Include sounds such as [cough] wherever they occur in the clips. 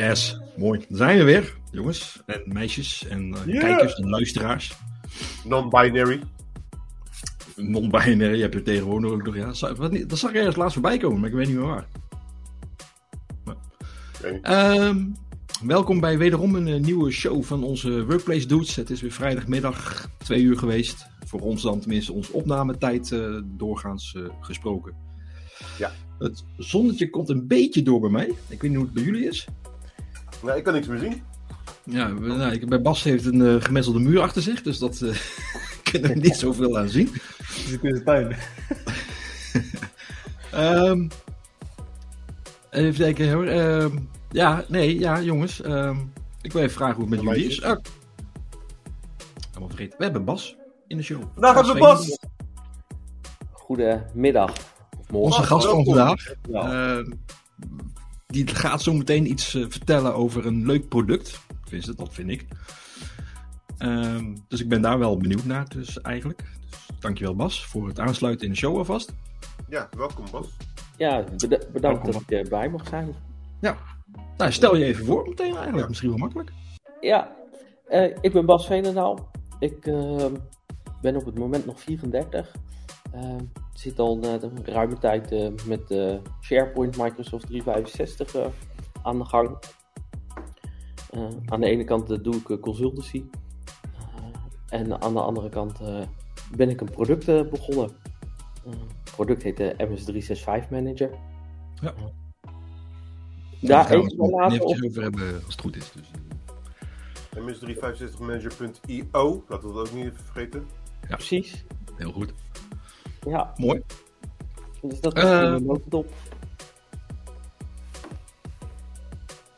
Yes, mooi. Dan zijn we weer, jongens en meisjes en eh, Yeah. kijkers en luisteraars. Non-binary. Non-binary heb je tegenwoordig ook nog. Ja, dat zag ik ergens laatst voorbij komen, maar ik weet niet meer waar. Ehm, welkom bij wederom een eh, nieuwe show van onze Workplace Dudes. Het is weer vrijdagmiddag, twee uur geweest. Voor ons dan tenminste onze opnametijd eh, doorgaans eh, gesproken. Ja. Het zonnetje komt een beetje door bij mij. Ik weet niet hoe het bij jullie is. Nou, ik kan niks meer zien. Ja, nou, ik, bij Bas heeft een eh, gemetselde muur achter zich, dus dat eh [laughs] kunnen we niet zoveel aan zien. [laughs] Dus ik in de tuin. [laughs] Ehm, even kijken hoor. Ehm, ja, nee, ja, jongens. ehm, ik wil even vragen hoe het met jullie is. Oh. Helemaal vergeten. We hebben Bas in de show. Vandaag hebben we. Bas. Goedemiddag. Of morgen. Onze gast van vandaag. Ja. ehm, die gaat zo meteen iets eh, vertellen over een leuk product. Tenminste, dat vind ik. Ehm, dus ik ben daar wel benieuwd naar, dus eigenlijk. Dus dankjewel Bas voor het aansluiten in de show alvast. Ja, welkom Bas. ja, beda- bedankt Welkom. dat ik erbij mag zijn. Nou, stel je even voor meteen eigenlijk. Ja. Misschien wel makkelijk. Ja, eh, ik ben Bas Veenendaal. Ik eh, ben op het moment nog 34. Eh, zit al eh, een ruime tijd eh, met eh, SharePoint Microsoft 365 eh, aan de gang. Eh, aan de ene kant eh, doe ik eh, consultancy. Eh, en aan de andere kant eh, ben ik een product eh, begonnen. Eh, het product heet de MS365 Manager. Ja. Daar gaan even het later eventjes op. over hebben als het goed is. Dus, eh, ms365manager.io. Laten we dat ook niet even vergeten. Precies. heel goed. Ja, Mooi. dus dat is Eh, notendop.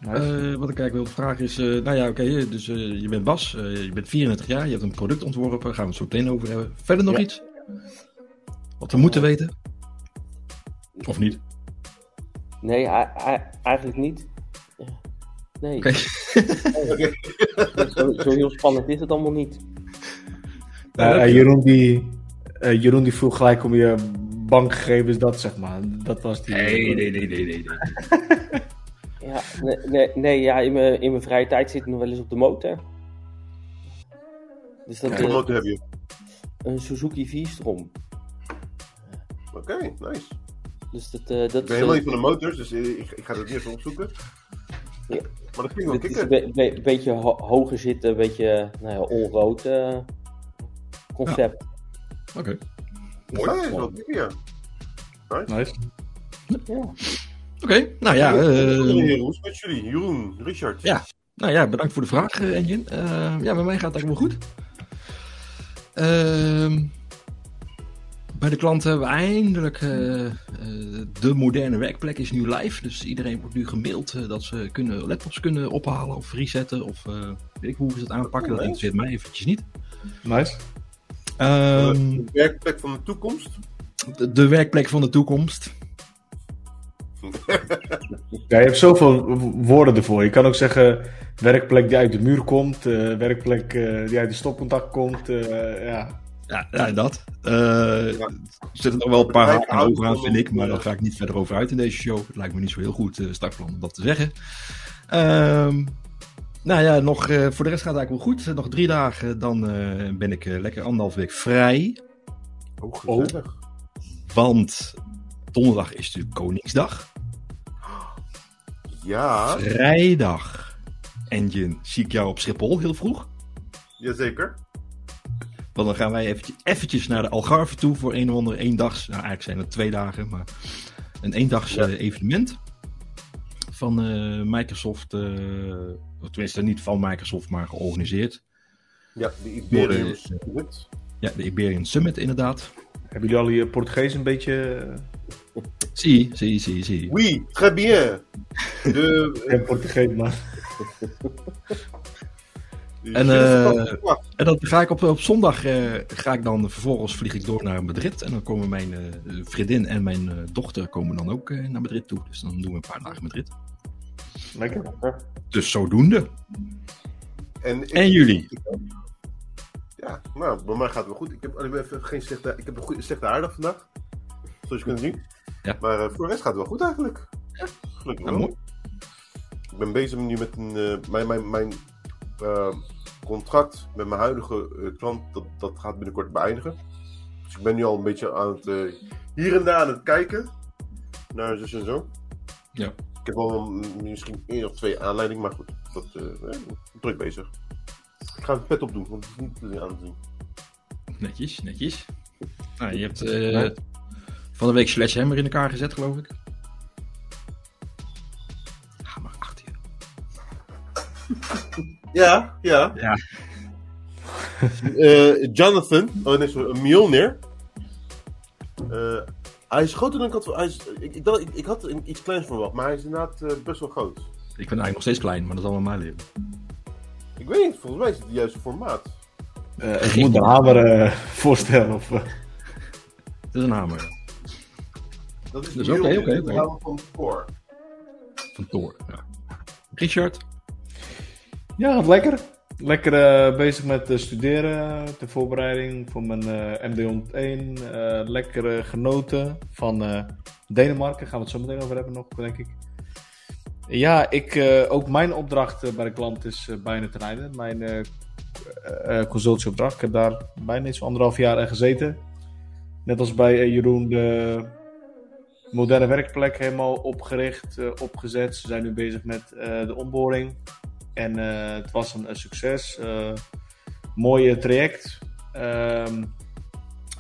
Eh, wat ik eigenlijk wilde vragen is, eh, nou ja, oké, dus eh, je bent Bas, eh, je bent 34 jaar, je hebt een product ontworpen, daar gaan we het zo meteen over hebben. Verder nog Ja. iets? Wat we moeten weten? Of niet? Nee, eigenlijk niet. Ja. Nee, Oké. [laughs] zo, zo heel spannend is het allemaal niet. Eh, Jeroen, die, eh, Jeroen die vroeg gelijk om je bankgegevens, dat zeg maar. Dat was die. Nee, nee, nee, nee, nee. nee. [laughs] Ja, nee, nee, nee ja, in mijn, in mijn vrije tijd zit ik nog wel eens op de motor. Dus dat is motor heb je? een Suzuki V-strom. Oké, nice. Dus dat, eh, dat Ik ben is, helemaal eh, niet van de motors, dus eh, ik, ik ga dat niet even opzoeken. Ja. Maar dat klinkt wel een kicken. be- be- beetje ho- hoger zitten, een beetje nou ja, onrood eh, concept. Oké. Mooi. Kicken, ja. Nice. Ja. Oké, nou ja, eh, Heren, hoe is het met jullie? Jeroen, Richard. Ja. nou ja, bedankt voor de vraag, eh, Engine. Eh, ja, bij mij gaat het eigenlijk wel goed. Ehm, bij de klant hebben we eindelijk eh, eh, de moderne werkplek is nu live. Dus iedereen wordt nu gemaild eh, dat ze kunnen, laptops kunnen ophalen of resetten. Of eh, weet ik hoe ze het aanpakken. Dat Oh, interesseert mij eventjes niet. Nice. Ehm, de werkplek van de toekomst. de, de werkplek van de toekomst. [laughs] Ja, je hebt zoveel woorden ervoor. Je kan ook zeggen werkplek die uit de muur komt, eh, werkplek eh, die uit de stopcontact komt. eh, ja. Ja, ja dat. Er zitten nog wel een paar haken en ogen aan, vind ik. Maar daar ga ik niet verder over uit in deze show. Het lijkt me niet zo heel goed startplan om dat te zeggen. Nou ja, nog, eh, voor de rest gaat het eigenlijk wel goed. Nog drie dagen, dan eh, ben ik eh, lekker anderhalf week vrij. Oh, gezellig. Want donderdag is natuurlijk Koningsdag. Ja, Vrijdag, Engine, zie ik jou op Schiphol heel vroeg. jazeker. Want dan gaan wij eventjes, eventjes naar de Algarve toe voor een of ander eendags. Nou, eigenlijk zijn het twee dagen, maar een eendags Ja. evenement van Microsoft. Eh, of tenminste, niet van Microsoft, maar georganiseerd. Ja, de Iberian de- Summit. Ja, de Iberian Summit inderdaad. Hebben jullie al je Portugees een beetje eh, Zie, zie, zie, zie. Oui, très bien. [laughs] De, in Portugees, man? [laughs] En, eh, En dan ga ik op, op zondag eh, ga ik dan vervolgens vlieg ik door naar Madrid. En dan komen mijn eh, vriendin en mijn eh, dochter komen dan ook eh, naar Madrid toe. Dus dan doen we een paar dagen Madrid. Lekker. Dus zodoende. en, ik- En jullie? Ja, nou, bij mij gaat het wel goed. Ik heb alleen even geen slechte, ik heb een goede, slechte aardig vandaag. Zoals je kunt zien. Ja. Maar eh, voor de rest gaat het wel goed eigenlijk. Gelukkig Nou, wel. Ik ben bezig nu met een, eh, mijn, mijn, mijn eh, contract met mijn huidige klant, dat, dat gaat binnenkort beëindigen. Dus ik ben nu al een beetje aan het, hier en daar aan het kijken. Naar zus en zo. Ja. Ik heb wel misschien één of twee aanleidingen, maar goed, dat eh, eh, druk bezig. Ik ga het pet opdoen, want het is niet aan te zien. Netjes, netjes. Nou, je hebt eh, van de week Sledgehammer in elkaar gezet, geloof ik. Ga maar achter je. [laughs] Ja, ja. Ja. Eh, Jonathan, oh nee, sorry, Mjolnir. Eh, hij is groter dan ik had. Hij is, ik, ik, ik, ik had iets kleins verwacht, maar hij is inderdaad eh, best wel groot. Ik vind eigenlijk nog steeds klein, maar dat is allemaal mijn leven. Ik weet niet, volgens mij is het het juiste formaat. Eh, ik moet de hamer eh, [laughs] voorstellen. Of, Het is een hamer Dat is Dus oké, de van Thor. van Thor. Ja. Richard? Ja, gaat lekker. Lekker eh, bezig met eh, studeren, de voorbereiding voor mijn eh MD 101. eh lekker genoten van Denemarken. Gaan we het zo meteen over hebben nog, denk ik. Ja, ik, ook mijn opdracht bij de klant is bijna ten einde. Mijn consultieopdracht. Ik heb daar bijna iets anderhalf jaar aan gezeten. Net als bij Jeroen de moderne werkplek helemaal opgericht, opgezet. Ze zijn nu bezig met de onboarding. En eh, het was een, een succes. eh mooie traject. Ehm,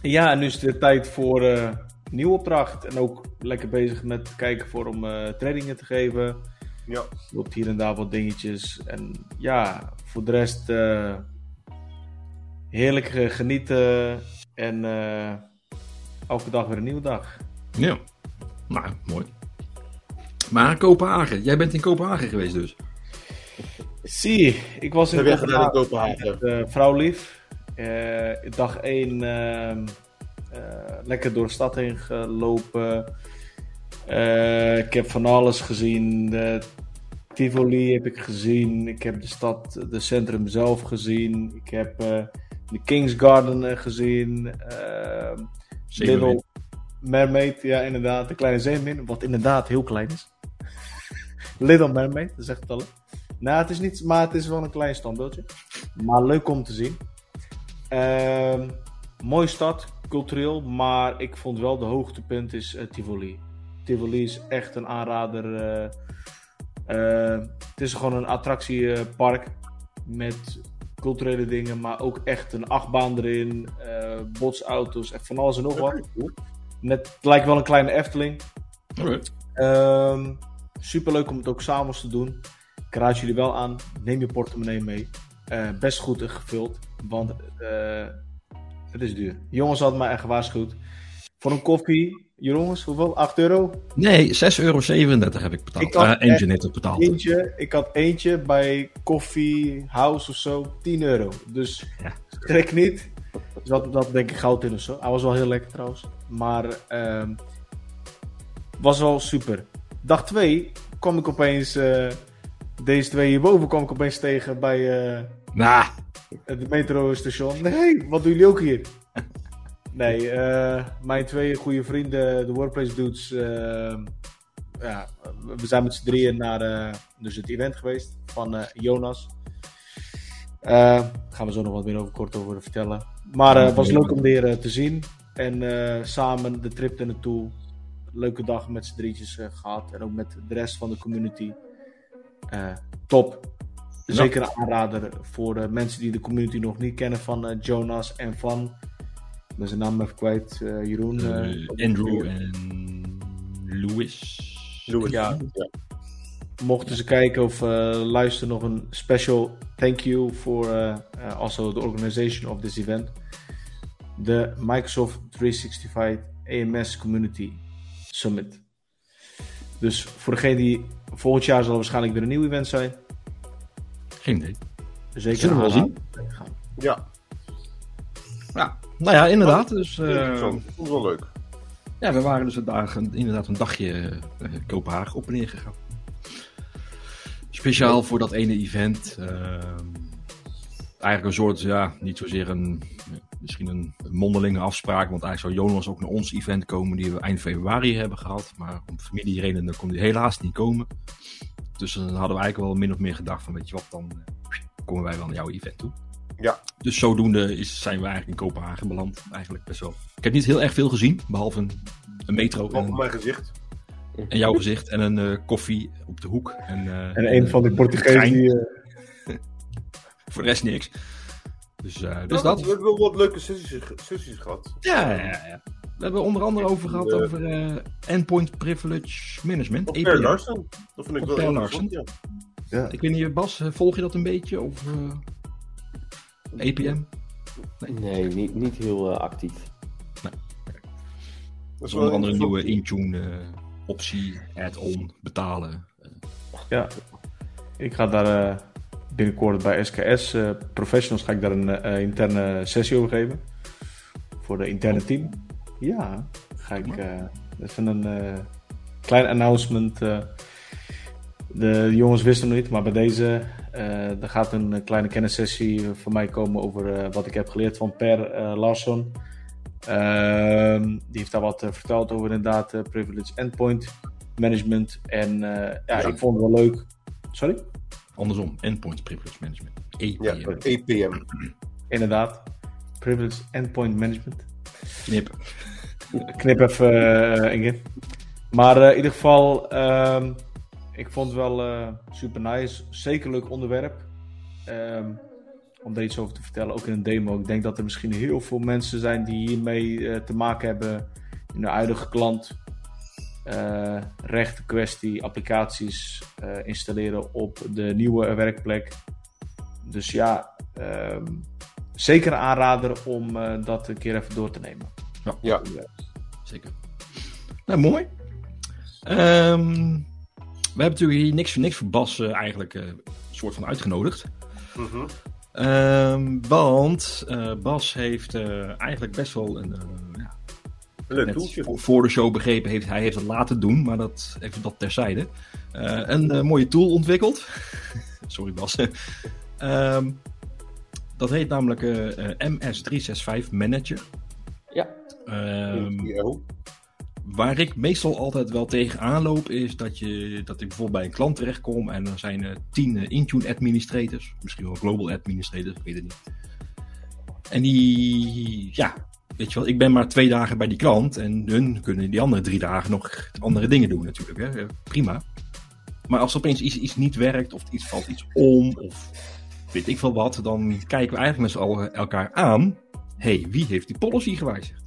ja, en nu is het weer tijd voor eh nieuwe opdracht. En ook lekker bezig met kijken voor om eh, trainingen te geven. Ja. Loopt hier en daar wat dingetjes. En ja, voor de rest eh, heerlijk genieten. En eh, elke dag weer een nieuwe dag. Ja. Nou, mooi. Maar Kopenhagen. Jij bent in Kopenhagen geweest dus. Zie, ik was in Kopenhagen. Kopenhagen? Eh, vrouw lief. Eh, dag 1 lekker door de stad heen gelopen. Eh, ik heb van alles gezien. De Tivoli heb ik gezien. Ik heb de stad, de centrum zelf gezien. Ik heb eh, de Kings Garden eh, gezien. Eh, Zeemermin. Little Mermaid, ja inderdaad. De kleine zeemermin, wat inderdaad heel klein is. [laughs] Little Mermaid, dat zegt het al. Nou, het is niet, maar het is wel een klein standbeeldje. Maar leuk om te zien. Ehm mooie stad, cultureel, maar ik vond wel de hoogtepunt is eh, Tivoli. Tivoli is echt een aanrader. eh, eh, het is gewoon een attractiepark met culturele dingen, maar ook echt een achtbaan erin, botsauto's, echt van alles en nog wat. Net, het lijkt wel een kleine Efteling. Alright. Ehm Super leuk om het ook s'avonds te doen. Ik raad jullie wel aan, neem je portemonnee mee. Eh, best goed gevuld, want eh, het is duur. Jongens hadden mij echt gewaarschuwd. Voor een koffie, jongens, hoeveel? 8 euro? Nee, 6,37 euro heb ik betaald. Ik had Eh, eentje net betaald. Eentje, ik had eentje bij Coffee House of zo, 10 euro. Dus Ja. schrik niet. Dus dat, dat denk ik goud in of zo. Hij was wel heel lekker trouwens. Maar ehm was wel super. Dag 2 kwam ik opeens, deze twee hierboven kwam ik opeens tegen bij eh, Nou, het metrostation. Nee, wat doen jullie ook hier? [laughs] Nee, eh, mijn twee goede vrienden, de Workplace Dudes. eh, ja, we zijn met z'n drieën naar dus het event geweest van Jonas. Daar gaan we zo nog wat meer over kort over vertellen. Maar het was leuk om weer te zien. En samen de trip er naartoe. Leuke dag met z'n drietjes eh, gehad. En ook met de rest van de community. Eh, top. Zeker een aanrader voor de mensen die de community nog niet kennen van eh, Jonas en van. Ik ben zijn naam even kwijt. eh, Jeroen. eh, eh, Andrew en Louis. Het. Ja. ja. mochten ze kijken of eh, luisteren nog een special thank you for uh, uh, also the organization of this event. De Microsoft 365 AMS Community Summit. Dus voor degene die volgend jaar zal er waarschijnlijk weer een nieuw event zijn. Geen idee. Zeker Zullen we wel aanraden. Ja, Ja, nou ja, inderdaad. Dus, eh. Ik vond het wel leuk. ja, we waren dus vandaag een, inderdaad een dagje eh, Kopenhagen op en neer gegaan. Speciaal voor dat ene event. ehm, eigenlijk een soort, ja, niet zozeer een, misschien een mondelinge afspraak. Want eigenlijk zou Jonas ook naar ons event komen die we eind februari hebben gehad. Maar om familieredenen kon hij helaas niet komen. Dus dan hadden we eigenlijk wel min of meer gedacht van, weet je wat, dan eh, komen wij wel naar jouw event toe. Ja. Dus zodoende is, zijn we eigenlijk in Kopenhagen beland. Eigenlijk best wel. Ik heb niet heel erg veel gezien, behalve een, een metro Op en, mijn gezicht. en jouw gezicht en een eh, koffie op de hoek. En, eh, En een van die een Portugezen die... eh, [laughs] Voor de rest niks. Dus, eh, dus Nou, dat. We hebben wel wat leuke sessies, sessies gehad. Ja, ja, ja. We hebben onder andere over gehad Eh, over eh, endpoint privilege management. Of. Per Larsen. Dat vind ik Of wel Per interessant, ja. ja. Ik weet niet, Bas, volg je dat een beetje? Of eh, APM? Nee, niet, niet heel actief. Dat is onder andere een nieuwe Intune optie, add-on, betalen. Ja, ik ga daar eh, binnenkort bij SKS eh, Professionals ga ik daar een eh, interne sessie over geven. Voor de interne team. Ja, ga ik eh, even een klein announcement. de jongens wisten nog niet, maar bij deze eh, er gaat een kleine kennissessie van mij komen over wat ik heb geleerd van Per eh, Larsson. Ehm, die heeft daar wat verteld over inderdaad privilege endpoint management. En ja, Ja. ik vond het wel leuk. Sorry? Andersom, endpoint privilege management. APM. Ja, het [clears throat] EPM. Inderdaad. Privilege endpoint management. Knip. [laughs] Knip even uh, Inge. Maar eh, in ieder geval, ehm, ik vond het wel eh, super nice. Zeker leuk onderwerp. Ehm, om daar iets over te vertellen, ook in een demo. Ik denk dat er misschien heel veel mensen zijn die hiermee eh, te maken hebben in de huidige klant. Eh rechten kwestie, applicaties eh, installeren op de nieuwe werkplek. Dus ja, ehm, zeker een aanrader om eh, dat een keer even door te nemen. Ja. Zeker. Nou, mooi. Ehm, we hebben natuurlijk hier niks voor niks voor Bas eigenlijk eh, een soort van uitgenodigd. Mhm. Ehm, want eh, Bas heeft eh, eigenlijk best wel een. Leuk voor, voor de show begrepen heeft. Hij heeft het laten doen, maar dat, even dat terzijde. Eh, een eh, mooie tool ontwikkeld. [laughs] Sorry Bas. Ehm, dat heet namelijk eh, eh, MS365 Manager. Ja, EPO. Waar ik meestal altijd wel tegen aanloop is dat, je, dat ik bijvoorbeeld bij een klant terechtkom en er zijn er tien Intune administrators, misschien wel global administrators, ik weet het niet. En die, ja, weet je wel, ik ben maar twee dagen bij die klant en hun kunnen die andere drie dagen nog andere dingen doen natuurlijk, hè? Eh, prima. Maar als er opeens iets, iets niet werkt of iets valt iets om of weet ik veel wat, dan kijken we eigenlijk met z'n allen elkaar aan. hey, wie heeft die policy gewijzigd?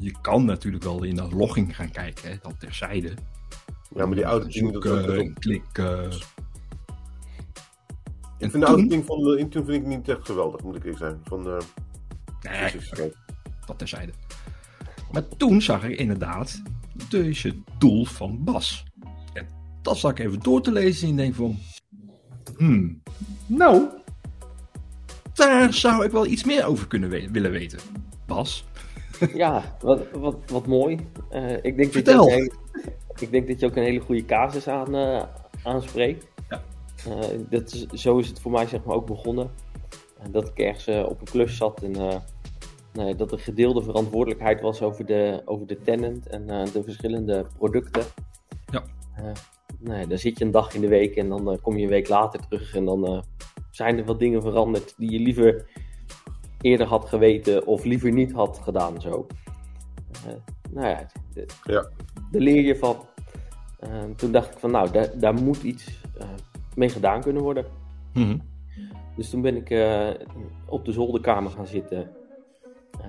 Je kan natuurlijk wel in de logging gaan kijken, hè, dat terzijde. Ja, maar die dat, dat, Zoeken, dat- en klikken. Ik vind de ding van de Intune vind ik niet echt geweldig, moet ik eerlijk zijn. Van, eh, Nee, dat terzijde. Maar toen zag ik inderdaad deze doel van Bas. En dat zag ik even door te lezen en denk van... Hmm, Nou, daar zou ik wel iets meer over kunnen we- willen weten. Bas? ja wat, wat, wat mooi. Eh, ik, denk dat je Vertel. ook een hele- ik denk dat je ook een hele goede casus aan, eh, aanspreekt. Ja. Eh, dat is, zo is het voor mij zeg maar ook begonnen. Dat ik ergens op een klus zat en ja, dat er gedeelde verantwoordelijkheid was over de, over de tenant en eh, de verschillende producten. Ja. Eh, nou ja, dan zit je een dag in de week en dan eh, kom je een week later terug en dan eh, zijn er wat dingen veranderd die je liever eerder had geweten of liever niet had gedaan zo. Eh, nou ja, de- Ja. daar leer je van. Toen dacht ik van nou, daar, daar moet iets eh, mee gedaan kunnen worden. Mhm. Dus toen ben ik eh, op de zolderkamer gaan zitten. Eh,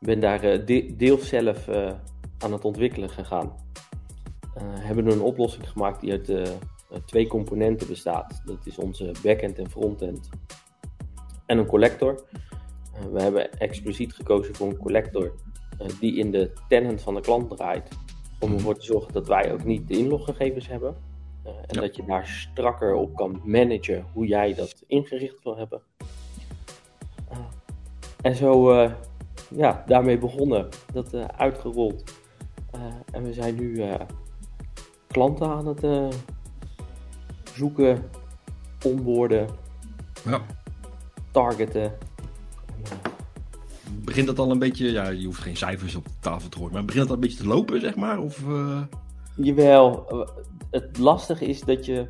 ben daar eh, de- deels zelf eh, aan het ontwikkelen gegaan. Hebben we een oplossing gemaakt die uit twee componenten bestaat. Dat is onze backend en frontend. En een collector. We hebben expliciet gekozen voor een collector die in de tenant van de klant draait. Om ervoor te zorgen dat wij ook niet de inloggegevens hebben. En Ja. dat je daar strakker op kan managen hoe jij dat ingericht wil hebben. En zo, eh, ja, daarmee begonnen. Dat eh, uitgerold. Eh, en we zijn nu klanten aan het zoeken, onboorden, Ja. targeten. En, Begint dat al een beetje... Ja, je hoeft geen cijfers op de tafel te horen. Maar begint dat al een beetje te lopen, zeg maar? Of... Jawel, het lastige is dat je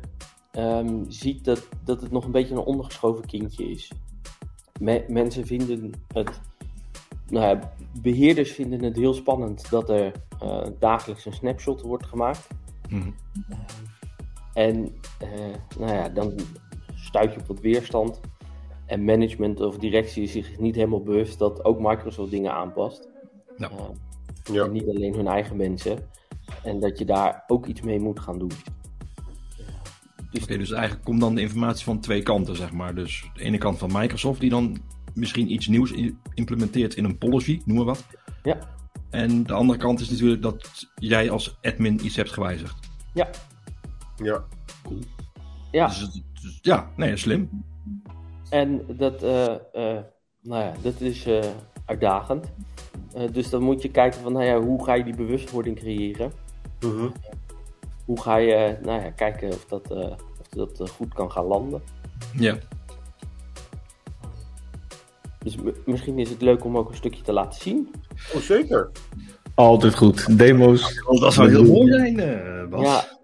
ehm, ziet dat, dat het nog een beetje een ondergeschoven kindje is. Me- mensen vinden het, nou ja, beheerders vinden het heel spannend dat er eh, dagelijks een snapshot wordt gemaakt. Mhm. En eh, nou ja, dan stuit je op wat weerstand. En management of directie is zich niet helemaal bewust dat ook Microsoft dingen aanpast. Ja. Eh, Ja. En niet alleen hun eigen mensen. En dat je daar ook iets mee moet gaan doen. Dus Oké, dus eigenlijk komt dan de informatie van twee kanten, zeg maar. Dus de ene kant van Microsoft, die dan misschien iets nieuws implementeert in een policy, noem maar wat. ja, En de andere kant is natuurlijk dat jij als admin iets hebt gewijzigd. ja, Ja. ja. Dus, het- dus- ja, nee, slim. En dat, eh, eh, nou ja, dat is eh, uitdagend. Eh, dus dan moet je kijken van, nou ja, hoe ga je die bewustwording creëren? Mhm. Hoe ga je, nou ja, kijken of dat, eh, of dat eh, goed kan gaan landen? Ja. Dus misschien is het leuk om ook een stukje te laten zien. Oh, zeker. Altijd goed. Demo's. Oh, dat zou heel mooi zijn, eh, Bas. Ja,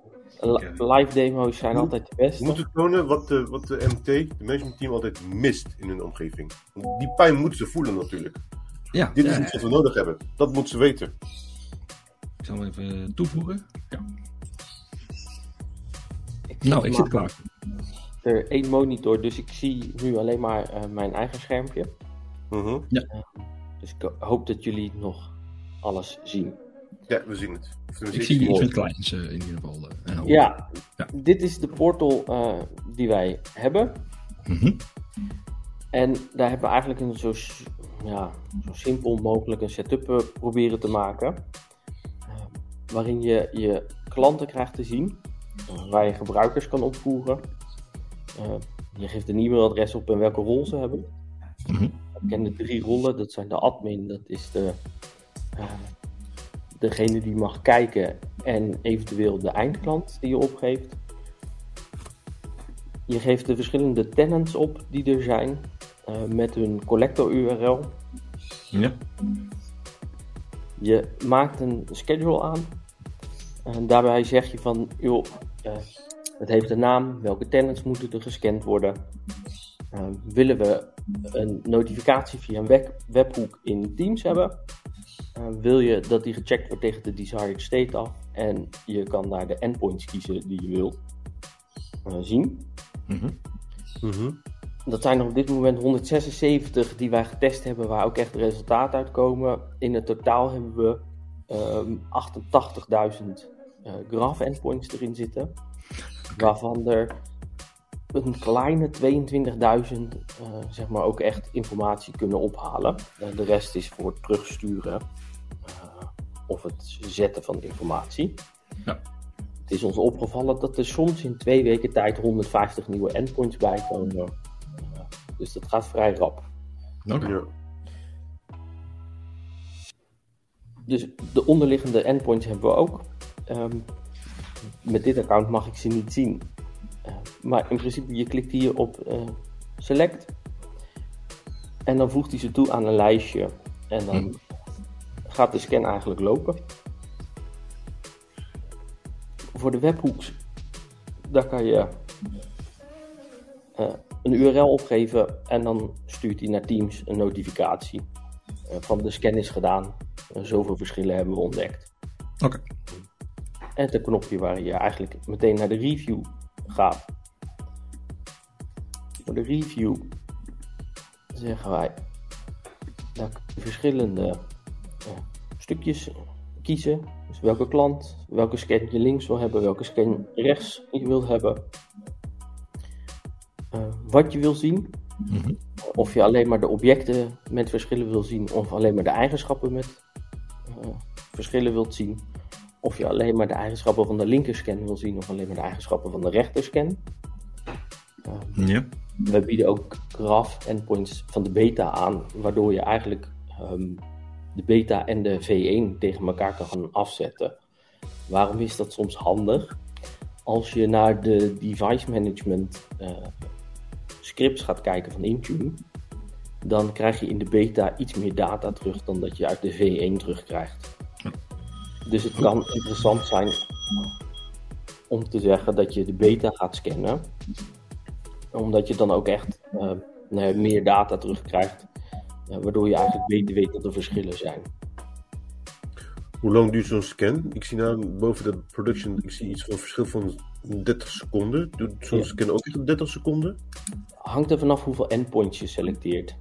li- live demo's zijn altijd de We beste. moeten tonen wat de, wat de MT, de management team, altijd mist in hun omgeving. Want Die pijn moeten ze voelen natuurlijk. ja, Dit is ja, iets wat we nodig hebben. Dat moeten ze weten. Ik zal hem even toevoegen. Ja. Nou, ik zit klaar. Er één monitor, dus ik zie nu alleen maar eh, mijn eigen schermpje. Mhm. Dus ik hoop dat jullie nog alles zien. Ja, we zien het. Ik zie iets met kleins eh, in ieder geval. eh. Ja, Ja. dit is de portal eh, die wij hebben. Mhm. En daar hebben we eigenlijk een zo, ja, zo simpel mogelijk een setup eh, proberen te maken. Eh, waarin je je klanten krijgt te zien. Eh, waar je gebruikers kan opvoeren. Eh, je geeft een e-mailadres op en welke rol ze hebben. Mhm. We kennen drie rollen. Dat zijn de admin, dat is de, eh, degene die mag kijken en eventueel de eindklant die je opgeeft. Je geeft de verschillende tenants op die er zijn met hun collector URL. Ja. Je maakt een schedule aan. En daarbij zeg je van, joh, eh, het heeft een naam, welke tenants moeten er gescand worden. Eh, willen we een notificatie via een web- webhoek in Teams hebben? Eh, wil je dat die gecheckt wordt tegen de desired state af? En je kan daar de endpoints kiezen die je wilt zien. Mhm. Mhm. Dat zijn er op dit moment 176 die wij getest hebben, waar ook echt resultaten uitkomen. In het totaal hebben we ehm 88.000 eh graph endpoints erin zitten. Waarvan er een kleine 22.000 eh, zeg maar ook echt informatie kunnen ophalen. Eh, de rest is voor het terugsturen eh, of het zetten van informatie. Ja. Het is ons opgevallen dat er soms in twee weken tijd 150 nieuwe endpoints bijkomen. Uh, dus dat gaat vrij rap. Oké. Ja. Dus de onderliggende endpoints hebben we ook. Ehm, met dit account mag ik ze niet zien. Eh, maar in principe, je klikt hier op eh, select. En dan voegt hij ze toe aan een lijstje. En dan Mhm. gaat de scan eigenlijk lopen. Voor de webhooks, daar kan je eh, een URL opgeven en dan stuurt hij naar Teams een notificatie eh, van de scan is gedaan. Zoveel verschillen hebben we ontdekt. Oké. En het knopje waar je eigenlijk meteen naar de review gaat. Voor de review zeggen wij dat ik verschillende eh, stukjes kiezen. Dus welke klant, welke scan je links wil hebben, welke scan rechts je wilt hebben. Eh, wat je wil zien. Mhm. Of je alleen maar de objecten met verschillen wil zien, of alleen maar de eigenschappen met eh, verschillen wilt zien. Of je alleen maar de eigenschappen van de linkerscan wil zien, of alleen maar de eigenschappen van de rechterscan. Eh, Ja. we bieden ook graph endpoints van de beta aan, waardoor je eigenlijk ehm, de beta en de V1 tegen elkaar kan gaan afzetten. Waarom is dat soms handig? Als je naar de device management eh, scripts gaat kijken van Intune, dan krijg je in de beta iets meer data terug dan dat je uit de V1 terugkrijgt. Dus het kan interessant zijn om te zeggen dat je de beta gaat scannen. Omdat je dan ook echt uh, meer data terugkrijgt. Uh, waardoor je eigenlijk beter weet wat de verschillen zijn. Hoe lang duurt zo'n scan? Ik zie nou boven de production, ik zie iets van een verschil van 30 seconden. Doet zo'n ja. scan ook echt op 30 seconden? Hangt er vanaf hoeveel endpoints je selecteert.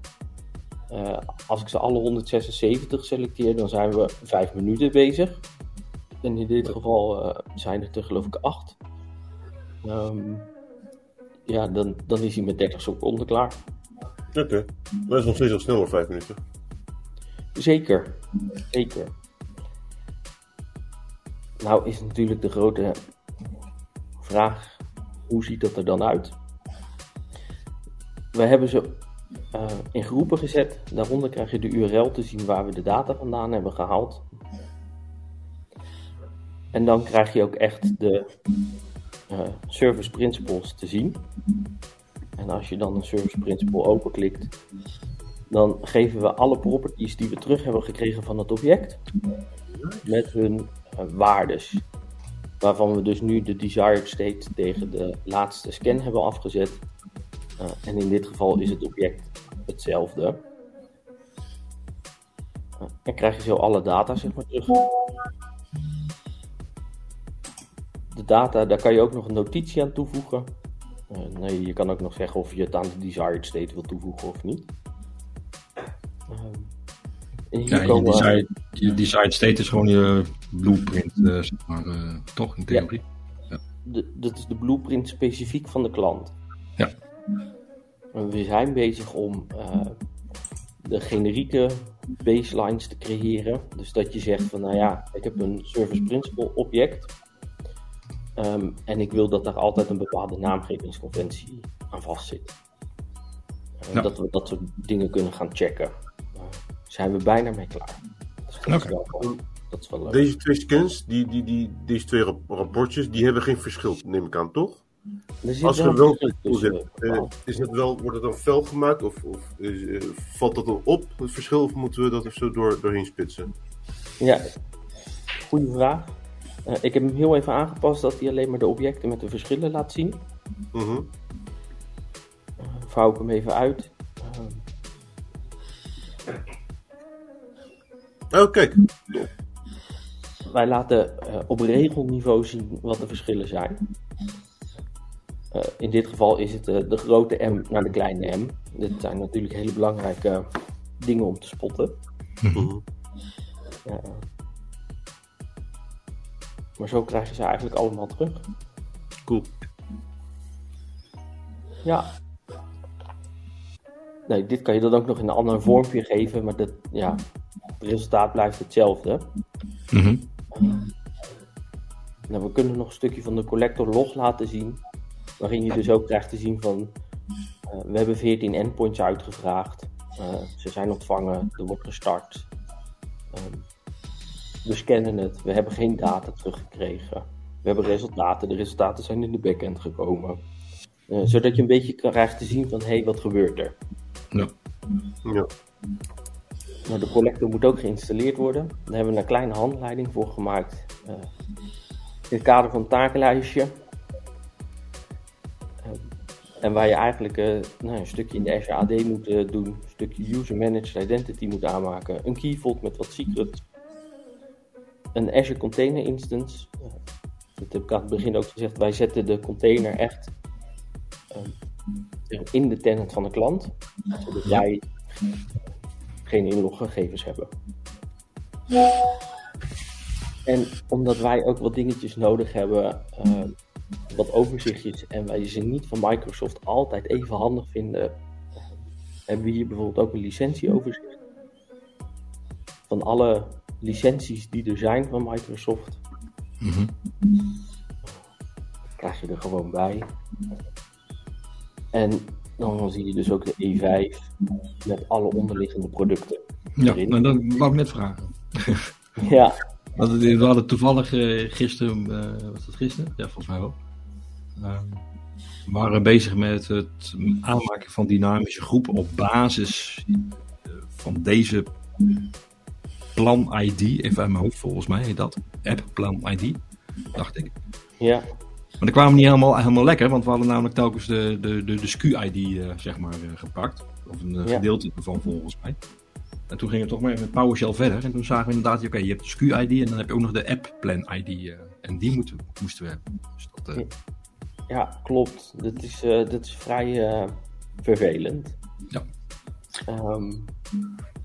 Uh, als ik ze alle 176 selecteer, dan zijn we 5 minuten bezig. En in dit geval uh, zijn het er geloof ik 8. Um, ja, dan, dan is hij met 30 seconden klaar. Oké, okay. dat is nog steeds al sneller 5 minuten. Zeker, zeker. Nou is natuurlijk de grote vraag, hoe ziet dat er dan uit? We hebben ze uh, in groepen gezet. Daaronder krijg je de URL te zien waar we de data vandaan hebben gehaald. En dan krijg je ook echt de uh, service principles te zien. En als je dan een service principle openklikt, dan geven we alle properties die we terug hebben gekregen van het object met hun uh, waardes. Waarvan we dus nu de desired state tegen de laatste scan hebben afgezet. Uh, en in dit geval is het object hetzelfde. Uh, en krijg je zo alle data zeg maar terug. De data, daar kan je ook nog een notitie aan toevoegen. Uh, nee, je kan ook nog zeggen of je het aan de desired state wil toevoegen of niet. ja, je, desired, je desired state is gewoon je blueprint, zeg maar, toch in theorie. Ja. Ja. De, dat is de blueprint specifiek van de klant. Ja. We zijn bezig om uh, de generieke baselines te creëren. Dus dat je zegt van nou ja, ik heb een service principle object. Um, en ik wil dat daar altijd een bepaalde naamgevingsconventie aan vastzit. Uh, ja. Dat we dat soort dingen kunnen gaan checken. Uh, zijn we bijna mee klaar. Dus dat, okay. is wel, dat is wel leuk. Deze twee scans, die, die, die, deze twee rapportjes, die hebben geen verschil, neem ik aan, toch? Als we wel tussen, uh, is het wel, wordt het dan fel gemaakt of, of uh, valt dat dan op, het verschil, of moeten we dat er zo door, doorheen spitsen? Ja, goede vraag. Uh, ik heb hem heel even aangepast dat hij alleen maar de objecten met de verschillen laat zien. Mm -hmm. vouw ik hem even uit. Oh, kijk. Wij laten op regelniveau zien wat de verschillen zijn. Uh, in dit geval is het uh, de grote M naar de kleine M. Dit zijn natuurlijk hele belangrijke dingen om te spotten. Mm -hmm. uh, maar zo krijg je ze eigenlijk allemaal terug. Cool. Ja. Nee, dit kan je dan ook nog in een ander vormpje geven, maar dat, ja, het resultaat blijft hetzelfde. Mm -hmm. nou, we kunnen nog een stukje van de collector log laten zien. Waarin je dus ook krijgt te zien van, uh, we hebben 14 endpoints uitgevraagd. Uh, ze zijn ontvangen, er wordt gestart. Um, we scannen het, we hebben geen data teruggekregen. We hebben resultaten, de resultaten zijn in de backend gekomen. Uh, zodat je een beetje krijgt te zien van, hé, hey, wat gebeurt er? Ja. ja. Nou, de collector moet ook geïnstalleerd worden. Daar hebben we een kleine handleiding voor gemaakt. Uh, in het kader van het takenlijstje. En waar je eigenlijk uh, nou, een stukje in de Azure AD moet uh, doen, een stukje User Managed Identity moet aanmaken, een key vault met wat secrets, een Azure Container Instance. Uh, dat heb ik aan het begin ook gezegd, wij zetten de container echt in de tenant van de klant, zodat wij geen inloggegevens hebben. En omdat wij ook wat dingetjes nodig hebben wat overzichtjes en wij ze niet van Microsoft altijd even handig vinden, hebben we hier bijvoorbeeld ook een licentieoverzicht van alle licenties die er zijn van Microsoft. Mm -hmm. krijg je er gewoon bij. En dan zie je dus ook de E5 met alle onderliggende producten. Ja, nou, dat wou ik net vragen. ja. [laughs] We hadden toevallig uh, gisteren, uh, was dat gisteren? Ja, volgens mij wel. Uh, we waren bezig met het aanmaken van dynamische groepen op basis van deze plan ID. Even uit mijn hoofd, volgens mij heet dat. App plan ID, dacht ik. Ja. Maar dat kwamen niet helemaal, helemaal lekker, want we hadden namelijk telkens de, de, de, de SKU-ID eh, zeg maar, eh, gepakt. Of een eh, Ja. gedeelte ervan volgens mij. En toen gingen we toch maar met PowerShell verder. En toen zagen we inderdaad, oké, je hebt de SKU-ID en dan heb je ook nog de app-plan-ID. eh, en die moeten, moesten we hebben. Dus dat, eh, Ja, klopt. Dat is, eh, dat is vrij eh, vervelend. Ja. Ehm,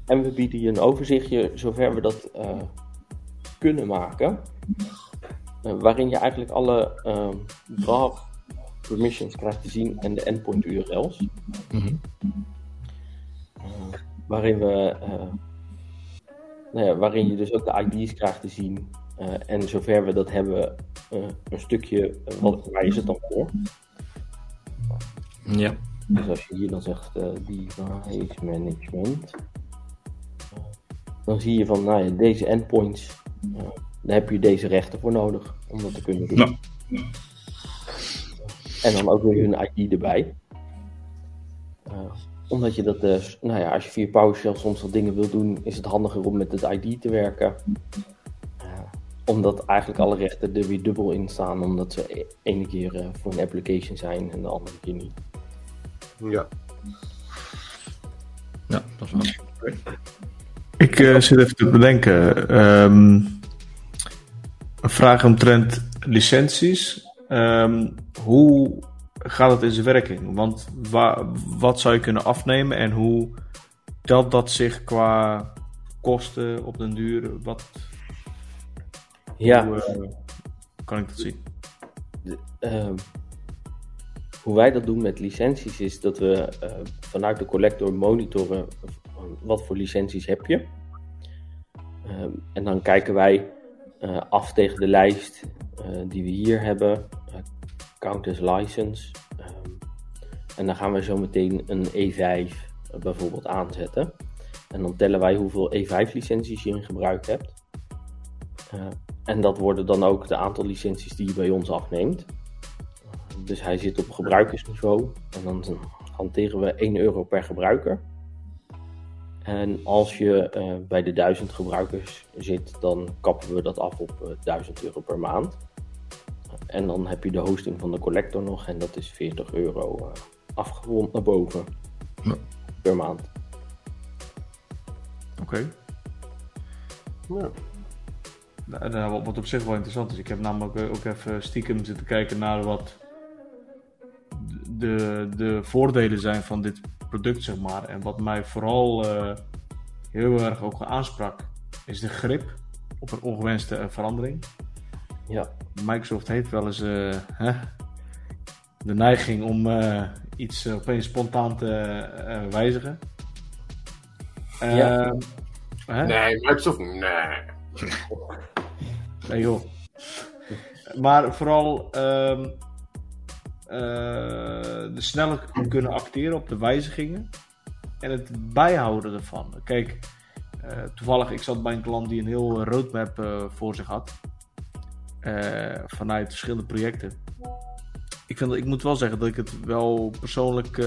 en we bieden je een overzichtje zover we dat eh, kunnen maken. Waarin je eigenlijk alle ehm draw permissions krijgt te zien en de endpoint URL's. mhm. Waarin we nou ja, waarin je dus ook de ID's krijgt te zien. Eh, en zover we dat hebben, eh, een stukje, eh, wat, waar is het dan voor? Ja. Dus als je hier dan zegt device management, dan zie je van nou ja, deze endpoints, daar heb je deze rechten voor nodig om dat te kunnen doen. En dan ook weer hun ID erbij. Omdat je dat, nou ja, als je via PowerShell soms wat dingen wil doen, is het handiger om met het ID te werken. Omdat eigenlijk alle rechten er weer dubbel in staan, omdat ze e- ene keer eh, voor een application zijn en de andere keer niet. Ja. ja, dat is wel. Ik eh, zit even te bedenken. Ehm, een vraag omtrent licenties. Ehm, hoe gaat het in zijn werking? Want wa- wat zou je kunnen afnemen en hoe telt dat zich qua kosten op den duur? Wat Ja, hoe, eh, kan ik dat zien? Ehm, hoe wij dat doen met licenties is dat we eh, vanuit de collector monitoren wat voor licenties heb je. Ehm, en dan kijken wij eh, af tegen de lijst die we hier hebben, count as license. Ehm, en dan gaan we zo meteen een E5 bijvoorbeeld aanzetten. En dan tellen wij hoeveel E5 licenties je in gebruik hebt. Eh, en dat worden dan ook de aantal licenties die je bij ons afneemt. Dus hij zit op gebruikersniveau. En dan hanteren we 1 euro per gebruiker. En als je eh, bij de 1000 gebruikers zit, dan kappen we dat af op eh, 1000 euro per maand. En dan heb je de hosting van de collector nog. En dat is 40 euro eh, afgerond naar boven Ja. per maand. Oké. ja. Nou, nou, wat- op zich wel interessant is. Ik heb namelijk eh, ook even stiekem zitten kijken naar wat de, de voordelen zijn van dit product, zeg maar. En wat mij vooral eh, heel erg ook aansprak, is de grip op een ongewenste eh, verandering. Ja, Microsoft heeft wel eens eh, hè, de neiging om eh, iets opeens spontaan te eh, wijzigen. Ja. Ehm, hè? Nee, Microsoft, nee. [laughs] Nee joh. Maar vooral ehm, eh, de sneller kunnen acteren op de wijzigingen en het bijhouden ervan. Kijk, eh, toevallig, ik zat bij een klant die een heel roadmap eh, voor zich had. vanuit verschillende projecten. Ik, vind, ik moet wel zeggen dat ik het wel persoonlijk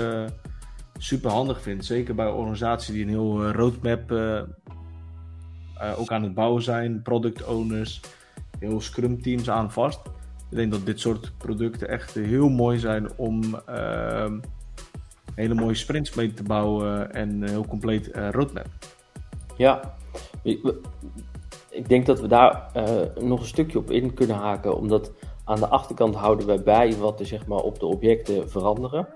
super handig vind. Zeker bij een organisatie die een heel roadmap ook aan het bouwen zijn. Product owners, heel scrum teams aan vast. Ik denk dat dit soort producten echt heel mooi zijn om ehm, hele mooie sprints mee te bouwen en een heel compleet eh, roadmap. Ja, ik denk dat we daar eh, nog een stukje op in kunnen haken, omdat aan de achterkant houden wij bij wat er zeg maar, op de objecten veranderen.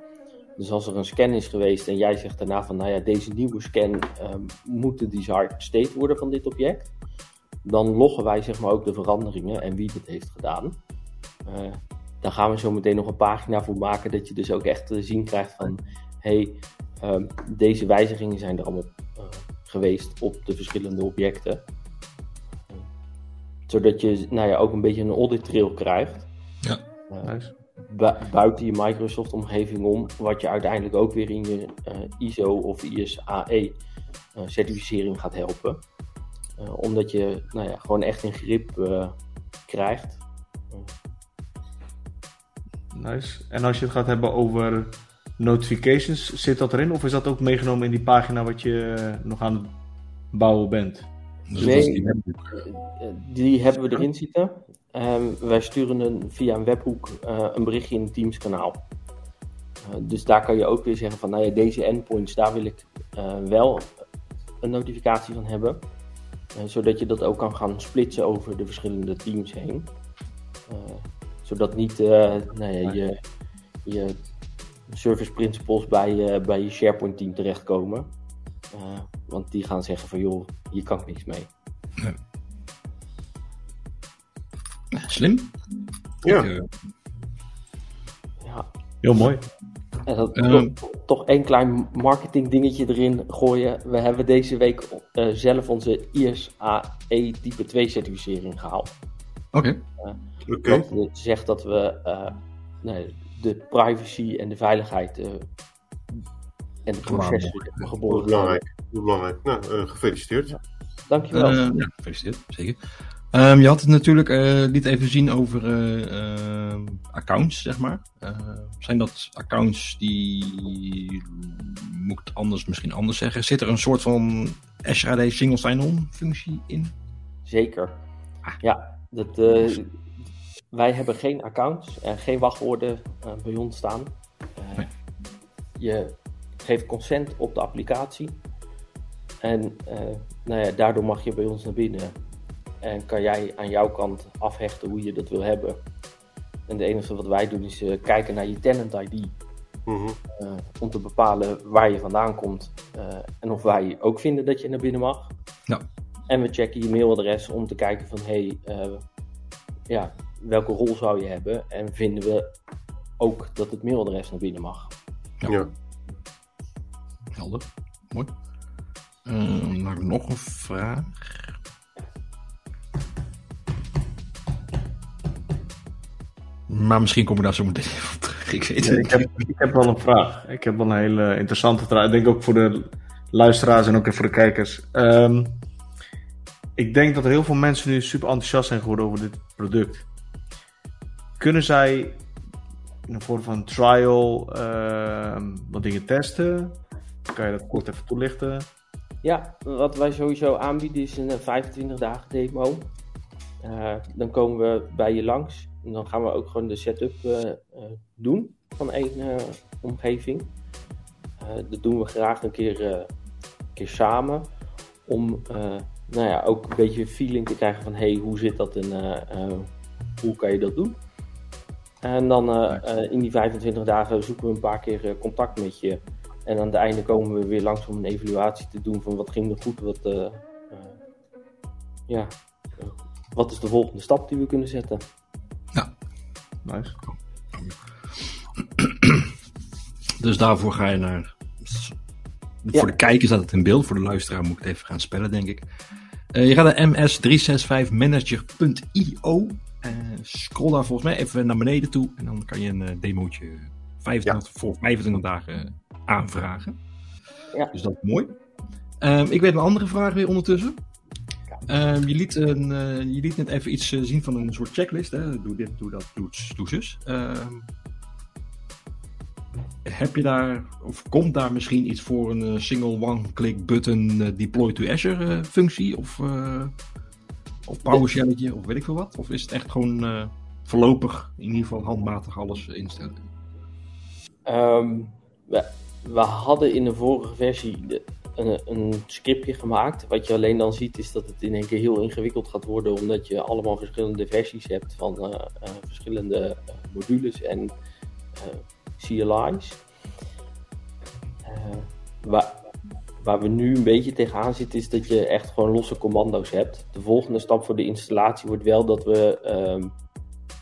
Dus als er een scan is geweest en jij zegt daarna van, nou ja, deze nieuwe scan ehm, moet de desired state worden van dit object, dan loggen wij zeg maar ook de veranderingen en wie dat heeft gedaan. Eh, daar gaan we zo meteen nog een pagina voor maken, dat je dus ook echt te zien krijgt van, hey, ehm, deze wijzigingen zijn er allemaal eh, geweest op de verschillende objecten. Zodat je nou ja, ook een beetje een audit trail krijgt. Ja. Eh, Nice. bu- buiten je Microsoft omgeving om, wat je uiteindelijk ook weer in je ISO of ISAE certificering gaat helpen. Eh, omdat je nou ja, gewoon echt een grip eh, krijgt. Nice. En als je het gaat hebben over notifications, zit dat erin? Of is dat ook meegenomen in die pagina wat je eh, nog aan het bouwen bent? Dus Nee. die hebben we erin zitten. Ehm, wij sturen een, via een webhoek eh, een berichtje in het Teams kanaal. Eh, dus daar kan je ook weer zeggen van nou ja, deze endpoints, daar wil ik eh, wel een notificatie van hebben. Eh, zodat je dat ook kan gaan splitsen over de verschillende teams heen. Eh, zodat niet eh, nou ja, je, je service principles bij, je- bij je SharePoint team terechtkomen. Eh, want die gaan zeggen van joh, hier kan ik niks mee. Ja, slim. Ja. Ja, Heel mooi. En dat, Ehm. toch, toch één klein marketing dingetje erin gooien. We hebben deze week eh, zelf onze ISAE type 2 certificering gehaald. Oké. Oké. Dat zegt dat we eh, nee, de privacy en de veiligheid eh, en de processen geboren belangrijk. Belangrijk. Nou, eh, gefeliciteerd. Dankjewel. Eh, ja, gefeliciteerd. Zeker. Ehm, je had het natuurlijk, eh liet even zien over eh, ehm, accounts, zeg maar. Eh, zijn dat accounts die, moet ik het anders, misschien anders zeggen, zit er een soort van AD single sign-on functie in? Zeker. Ja, dat, eh, wij hebben geen accounts en geen wachtwoorden bij ons staan. Nee. Je geeft consent op de applicatie. En nou ja, daardoor mag je bij ons naar binnen. En kan jij aan jouw kant afhechten hoe je dat wil hebben. En het enige wat wij doen is eh, kijken naar je tenant ID. Mhm. eh, om te bepalen waar je vandaan komt. eh, en of wij ook vinden dat je naar binnen mag. Ja. En we checken je mailadres om te kijken van hey, eh, ja, welke rol zou je hebben? En vinden we ook dat het mailadres naar binnen mag. Ja. Ja. Helder. Mooi. Ehm, dan heb ik nog een vraag. Maar misschien kom ik daar zo meteen even op terug. Ik weet het ik, heb, ik heb wel een vraag. Ik heb wel een hele interessante vraag. Ik denk ook voor de luisteraars en ook voor de kijkers. Ehm, ik denk dat er heel veel mensen nu super enthousiast zijn geworden over dit product. Kunnen zij in een vorm van trial ehm, wat dingen testen? Kan je dat kort even toelichten? Ja, wat wij sowieso aanbieden is een eh, 25 dagen demo. Eh, dan komen we bij je langs. En dan gaan we ook gewoon de setup eh, eh, doen van één eh, omgeving. Dat doen we graag een keer, een keer samen. Om nou ja, ook een beetje feeling te krijgen van hey, hoe zit dat en hoe kan je dat doen. En dan in die 25 dagen zoeken we een paar keer contact met je. En aan het einde komen we weer langs om een evaluatie te doen van wat ging er goed, wat, ja, wat is de volgende stap die we kunnen zetten. Nice. [clears throat] Dus daarvoor ga je naar. Ja. Voor de kijker staat het in beeld, voor de luisteraar moet ik het even gaan spellen, denk ik. Eh, je gaat naar ms365manager.io. Eh scroll daar volgens mij even naar beneden toe. En dan kan je een eh, demootje 25, voor 25 dagen aanvragen. Ja. Dus dat is mooi. Ehm, ik weet een andere vraag weer ondertussen. Ehm, je, liet een, eh, je liet net even iets eh, zien van een soort checklist. Hè? Doe dit, doe dat, doe, doe zus. Ehm, heb je daar, of komt daar misschien iets voor een eh, single one-click button deploy to Azure functie? Of, of PowerShelletje, of weet ik veel wat? Of is het echt gewoon voorlopig, in ieder geval handmatig alles instellen? Ehm, we, we hadden in de vorige versie de- een, een scriptje gemaakt. Wat je alleen dan ziet is dat het in één keer heel ingewikkeld gaat worden. Omdat je allemaal verschillende versies hebt van eh, eh, verschillende eh, modules en CLI's. Waar, waar we nu een beetje tegenaan zitten is dat je echt gewoon losse commando's hebt. De volgende stap voor de installatie wordt wel dat we ehm,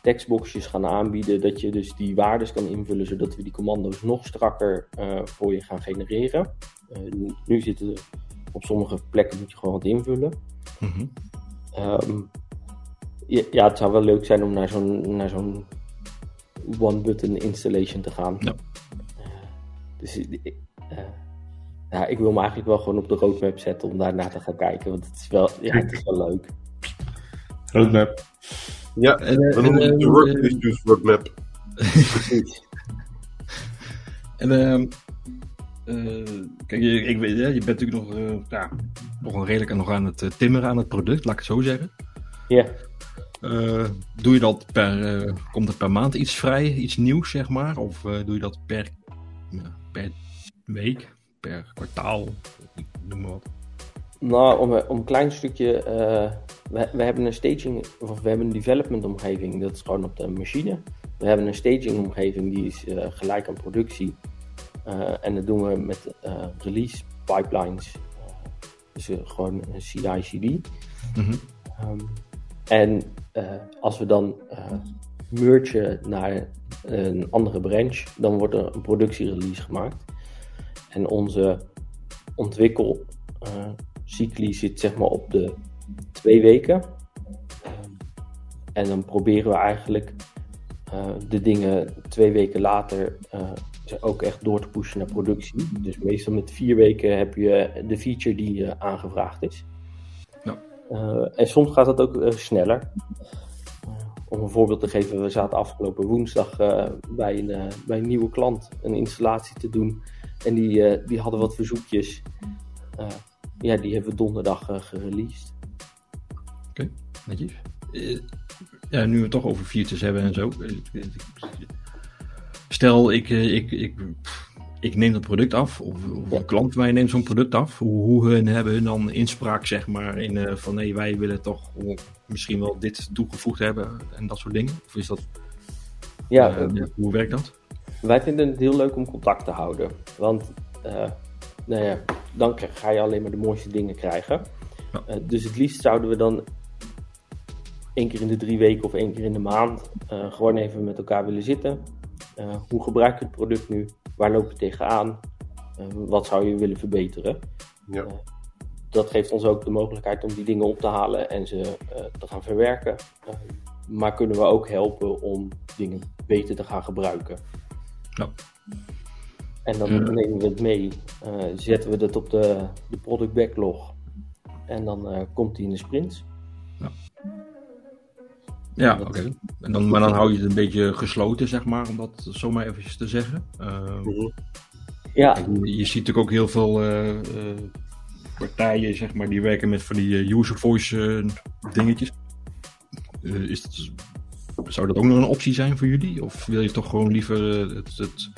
tekstboxjes gaan aanbieden. Dat je dus die waardes kan invullen, zodat we die commando's nog strakker eh, voor je gaan genereren. Eh, nu, zitten er op sommige plekken moet je gewoon wat invullen. Mhm. Ehm, ja, ja, het zou wel leuk zijn om naar zo'n, naar zo'n one-button installation te gaan. Ja. Eh, dus ik- ja, ik wil me eigenlijk wel gewoon op de roadmap zetten om daarna te gaan kijken. Want het is wel, ja, het is wel leuk. Roadmap. Ja, En, we eh, noemen en, het de eh, Work Issues Roadmap. Precies. [laughs] En ehm, eh, kijk, je, ik weet, hè, je bent natuurlijk nog, eh, ja, nog wel redelijk aan- nog aan het eh, timmeren aan het product, laat ik het zo zeggen. Ja. Eh, doe je dat per, eh, komt er per maand iets vrij, iets nieuws zeg maar? Of eh, doe je dat per, ja, per week, per kwartaal, noem maar wat? Nou, om, om een klein stukje. We, we hebben een staging, of we hebben een development omgeving, dat is gewoon op de machine. We hebben een staging omgeving die is eh, gelijk aan productie. Eh, en dat doen we met eh, release pipelines. Dus gewoon een CI/CD. Mhm. Ehm, en als we dan mergen naar een andere branch, dan wordt er een productierelease gemaakt. En onze ontwikkelcycli zit zeg maar op de twee weken. En dan proberen we eigenlijk eh, de dingen twee weken later eh, ook echt door te pushen naar productie. Dus meestal met vier weken heb je de feature die eh, aangevraagd is. Ja. En soms gaat dat ook sneller. Om een voorbeeld te geven, we zaten afgelopen woensdag bij, een, bij een nieuwe klant een installatie te doen. En die, die hadden wat verzoekjes. Ja, die hebben we donderdag eh, gereleased. Netjes. Eh, ja, nu we het toch over features hebben en zo. eh, Stel, ik, eh, ik, ik, ik neem dat product af, of, een klant van mij neemt zo'n product af. Hoe, hoe hun hebben hun dan inspraak, zeg maar, in van nee, wij willen toch misschien wel dit toegevoegd hebben en dat soort dingen? Of is dat, Ja, eh, ja, hoe werkt dat? Wij vinden het heel leuk om contact te houden. Want nou ja, dan ga je alleen maar de mooiste dingen krijgen. Ja. Dus het liefst zouden we dan één keer in de drie weken of één keer in de maand eh, gewoon even met elkaar willen zitten. Eh, hoe gebruik je het product nu? Waar loop je tegenaan? Eh, wat zou je willen verbeteren? Ja. Dat geeft ons ook de mogelijkheid om die dingen op te halen en ze eh, te gaan verwerken. Eh, maar kunnen we ook helpen om dingen beter te gaan gebruiken. Ja. En dan Ja. nemen we het mee, eh, zetten we dat op de, de product backlog. En dan eh, komt die in de sprints. Ja, Dat- oké. En dan, maar dan hou je het een beetje gesloten, zeg maar, om dat zomaar eventjes te zeggen. Eh, Mhm. Ja, Je, je ziet natuurlijk ook heel veel eh, eh, partijen, zeg maar, die werken met van die eh, user voice eh, dingetjes. Eh, is dat, zou dat ook nog een optie zijn voor jullie? Of wil je toch gewoon liever eh, het, het,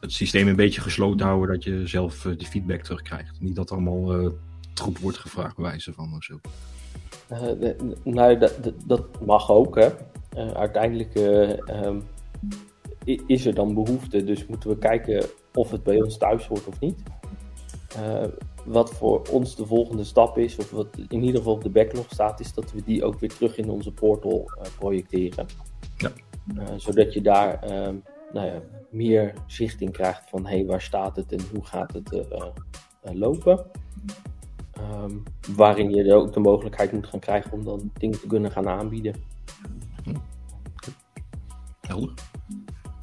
het systeem een beetje gesloten houden, dat je zelf eh, die feedback terugkrijgt? Niet dat er allemaal eh troep wordt gevraagd, bij wijze van of zo. Eh, nou, dat, dat- mag ook. Hè. Eh, uiteindelijk eh, ehm, is er dan behoefte, dus moeten we kijken of het bij ons thuis hoort of niet. Wat voor ons de volgende stap is, of wat in ieder geval op de backlog staat, is dat we die ook weer terug in onze portal projecteren. Ja. Zodat je daar ehm, nou ja, meer zicht in krijgt van hey, waar staat het en hoe gaat het lopen. Ehm, waarin je ook de mogelijkheid moet gaan krijgen om dan dingen te kunnen gaan aanbieden. Helder.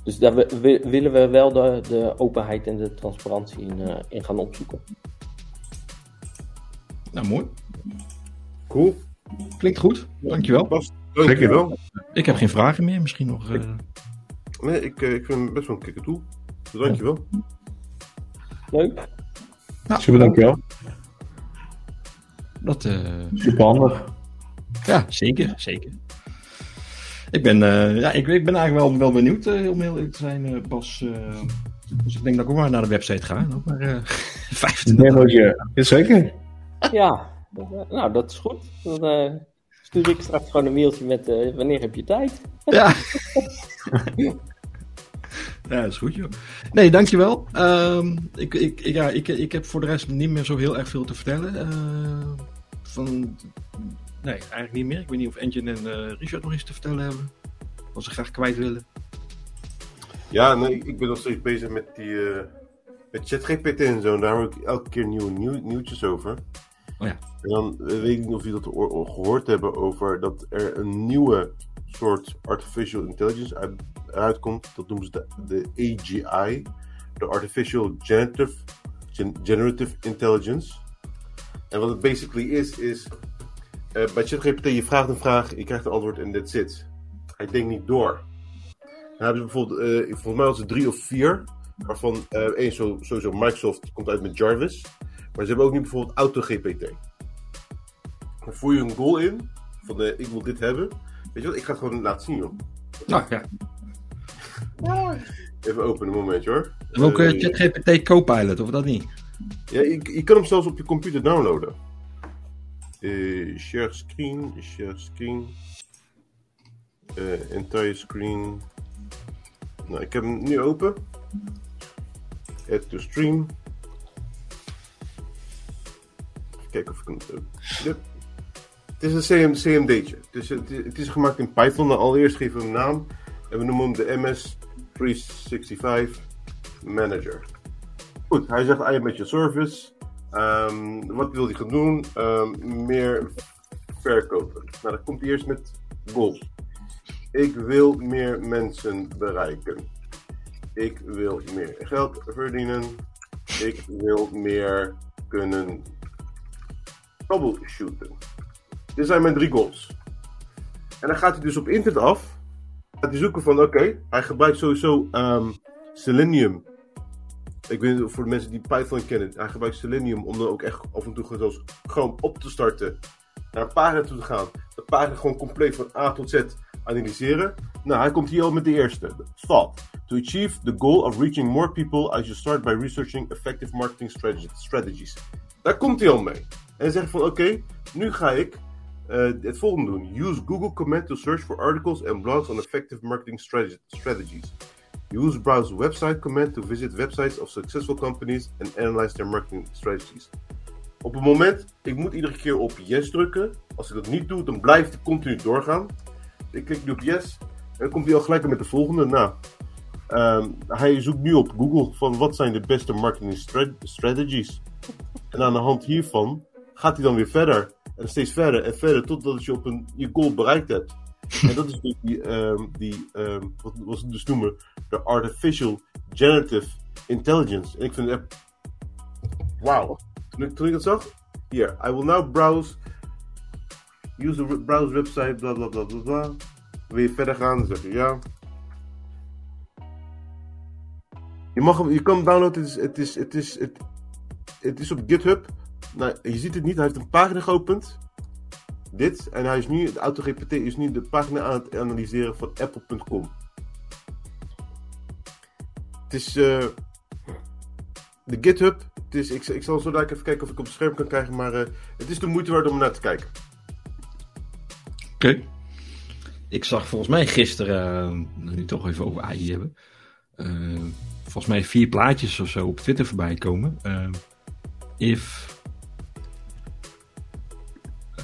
Dus daar wi- wi- willen we wel de, de openheid en de transparantie in, eh, in gaan opzoeken. Nou, mooi. Cool. Klinkt goed. Dankjewel. Bas, dankjewel. Ik heb geen vragen meer. Misschien nog... eh, Nee, ik, eh, ik vind hem best wel een kikker toe. Dus dankjewel. Leuk. Super, dankjewel. Dat... eh, Super handig. Ja, zeker, zeker. Ik ben, eh, ja, ik, ik ben eigenlijk wel, wel benieuwd, eh, om heel eerlijk te zijn, eh, Bas. eh, dus ik denk dat ik ook maar naar de website ga. Nog maar eh 25 Demootje. Jazeker. Ja, dat, nou dat is goed. Dan eh, stuur ik straks gewoon een mailtje met eh, wanneer heb je tijd. [laughs] Ja. ja, dat is goed, joh. Nee, dankjewel. Ehm ik, ik, ik- ja, ik, ik heb voor de rest niet meer zo heel erg veel te vertellen. eh, van, nee, eigenlijk niet meer. Ik weet niet of Engine en eh, Richard nog iets te vertellen hebben. Als ze graag kwijt willen. Ja, nee, ik ben nog steeds bezig met die eh, met ChatGPT en zo. En daar hoor ik elke keer nieuwe nieuw, nieuwtjes over. Oh ja. En dan eh, weet ik niet of jullie dat oor- oor- gehoord hebben over dat er een nieuwe soort artificial intelligence uit, uitkomt. Dat noemen ze de, de AGI, de Artificial Generative, Gen- Generative Intelligence. En wat het basically is, is eh, bij ChatGPT je vraagt een vraag, je krijgt een antwoord en that's it. Hij denkt niet door. Dan hebben ze bijvoorbeeld, eh, volgens mij was het drie of vier, waarvan eh één zo, sowieso Microsoft komt uit met Jarvis. Maar ze hebben ook nu bijvoorbeeld AutoGPT. Dan voer je een goal in, van eh, ik wil dit hebben. Weet je wat, ik ga het gewoon laten zien, joh. Nou ja. Even openen, een momentje hoor. En ook ChatGPT Copilot, of dat niet? Ja, je, kan hem zelfs op je computer downloaden. Eh, share screen, share screen. Eh, entire screen. Nou, ik heb hem nu open. Add to stream. Kijken of ik hem. Yep. Het is een CM, CMD'tje. Het, is- het is gemaakt in Python. Nou, allereerst geven we hem een naam. En we noemen hem de MS365 Manager. Goed, hij zegt I at your service. Ehm, wat wil hij gaan doen? Ehm, meer verkopen. Nou, dan komt hij eerst met goals. Ik wil meer mensen bereiken. Ik wil meer geld verdienen. Ik wil meer kunnen troubleshooten. Dit zijn mijn drie goals. En dan gaat hij dus op internet af. Gaat hij zoeken van, oké, hij gebruikt sowieso ehm, Selenium ik weet voor de mensen die Python kennen, hij gebruikt Selenium om dan ook echt af en toe gewoon, gewoon op te starten. Naar een pagina toe te gaan. De pagina gewoon compleet van A tot Z analyseren. Nou, hij komt hier al met de eerste. Thought. To achieve the goal of reaching more people, I should start by researching effective marketing strate- strategies. Daar komt hij al mee. En zegt van, oké, nu ga ik eh, het volgende doen. Use Google Command to search for articles and blogs on effective marketing strate- strategies. Use browse website command to visit websites of successful companies and analyze their marketing strategies. Op het moment, ik moet iedere keer op yes drukken. Als ik dat niet doe, dan blijft het continu doorgaan. Ik klik nu op yes en dan komt hij al gelijk met de volgende. Nou, ehm, hij zoekt nu op Google van wat zijn de beste marketing stra- strategies. En aan de hand hiervan gaat hij dan weer verder. En steeds verder en verder totdat je op een, je goal bereikt hebt. [laughs] En dat is dus die, ehm, die ehm, wat, wat ze dus noemen, de Artificial Generative Intelligence. En ik vind het wauw. Toen ik dat zag, hier, I will now browse, use the browse website, bla bla bla bla bla. Wil je verder gaan, dan zeg je ja. Je, mag hem, je kan hem downloaden, het is, het is, het is, het, het is op GitHub. Nou, je ziet het niet, hij heeft een pagina geopend dit. En hij is nu, de AutoGPT is nu de pagina aan het analyseren van Apple.com. Het is eh, de GitHub. Het is, ik, ik zal zo dadelijk even kijken of ik op het scherm kan krijgen, maar eh, het is de moeite waard om naar te kijken. Oké. Ik zag volgens mij gisteren, nu toch even over AI hebben, volgens mij vier plaatjes of zo op Twitter voorbij komen. If.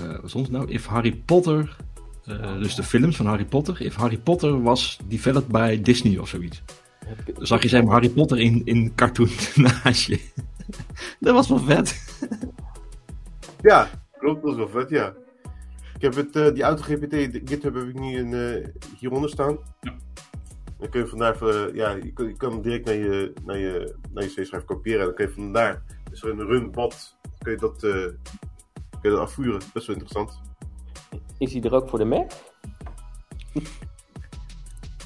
Uh, wat stond het nou? If Harry Potter. Uh, dus de films van Harry Potter. If Harry Potter was developed bij Disney of zoiets. Dan zag je zeg maar Harry Potter in, in cartoonaasje. [laughs] dat was wel vet. Ja, klopt, dat was wel vet, ja. Ik heb het, uh, die AutoGPT, GitHub heb ik nu in, uh, hieronder staan. Ja. Dan kun je vandaar, uh, ja, je kan, je direct naar je, naar je, naar je C-schrijf kopiëren. En dan kun je vandaar, dus er een run bad, kun je dat, uh, kun je dat afvuren. Best wel interessant. Is hij er ook voor de Mac?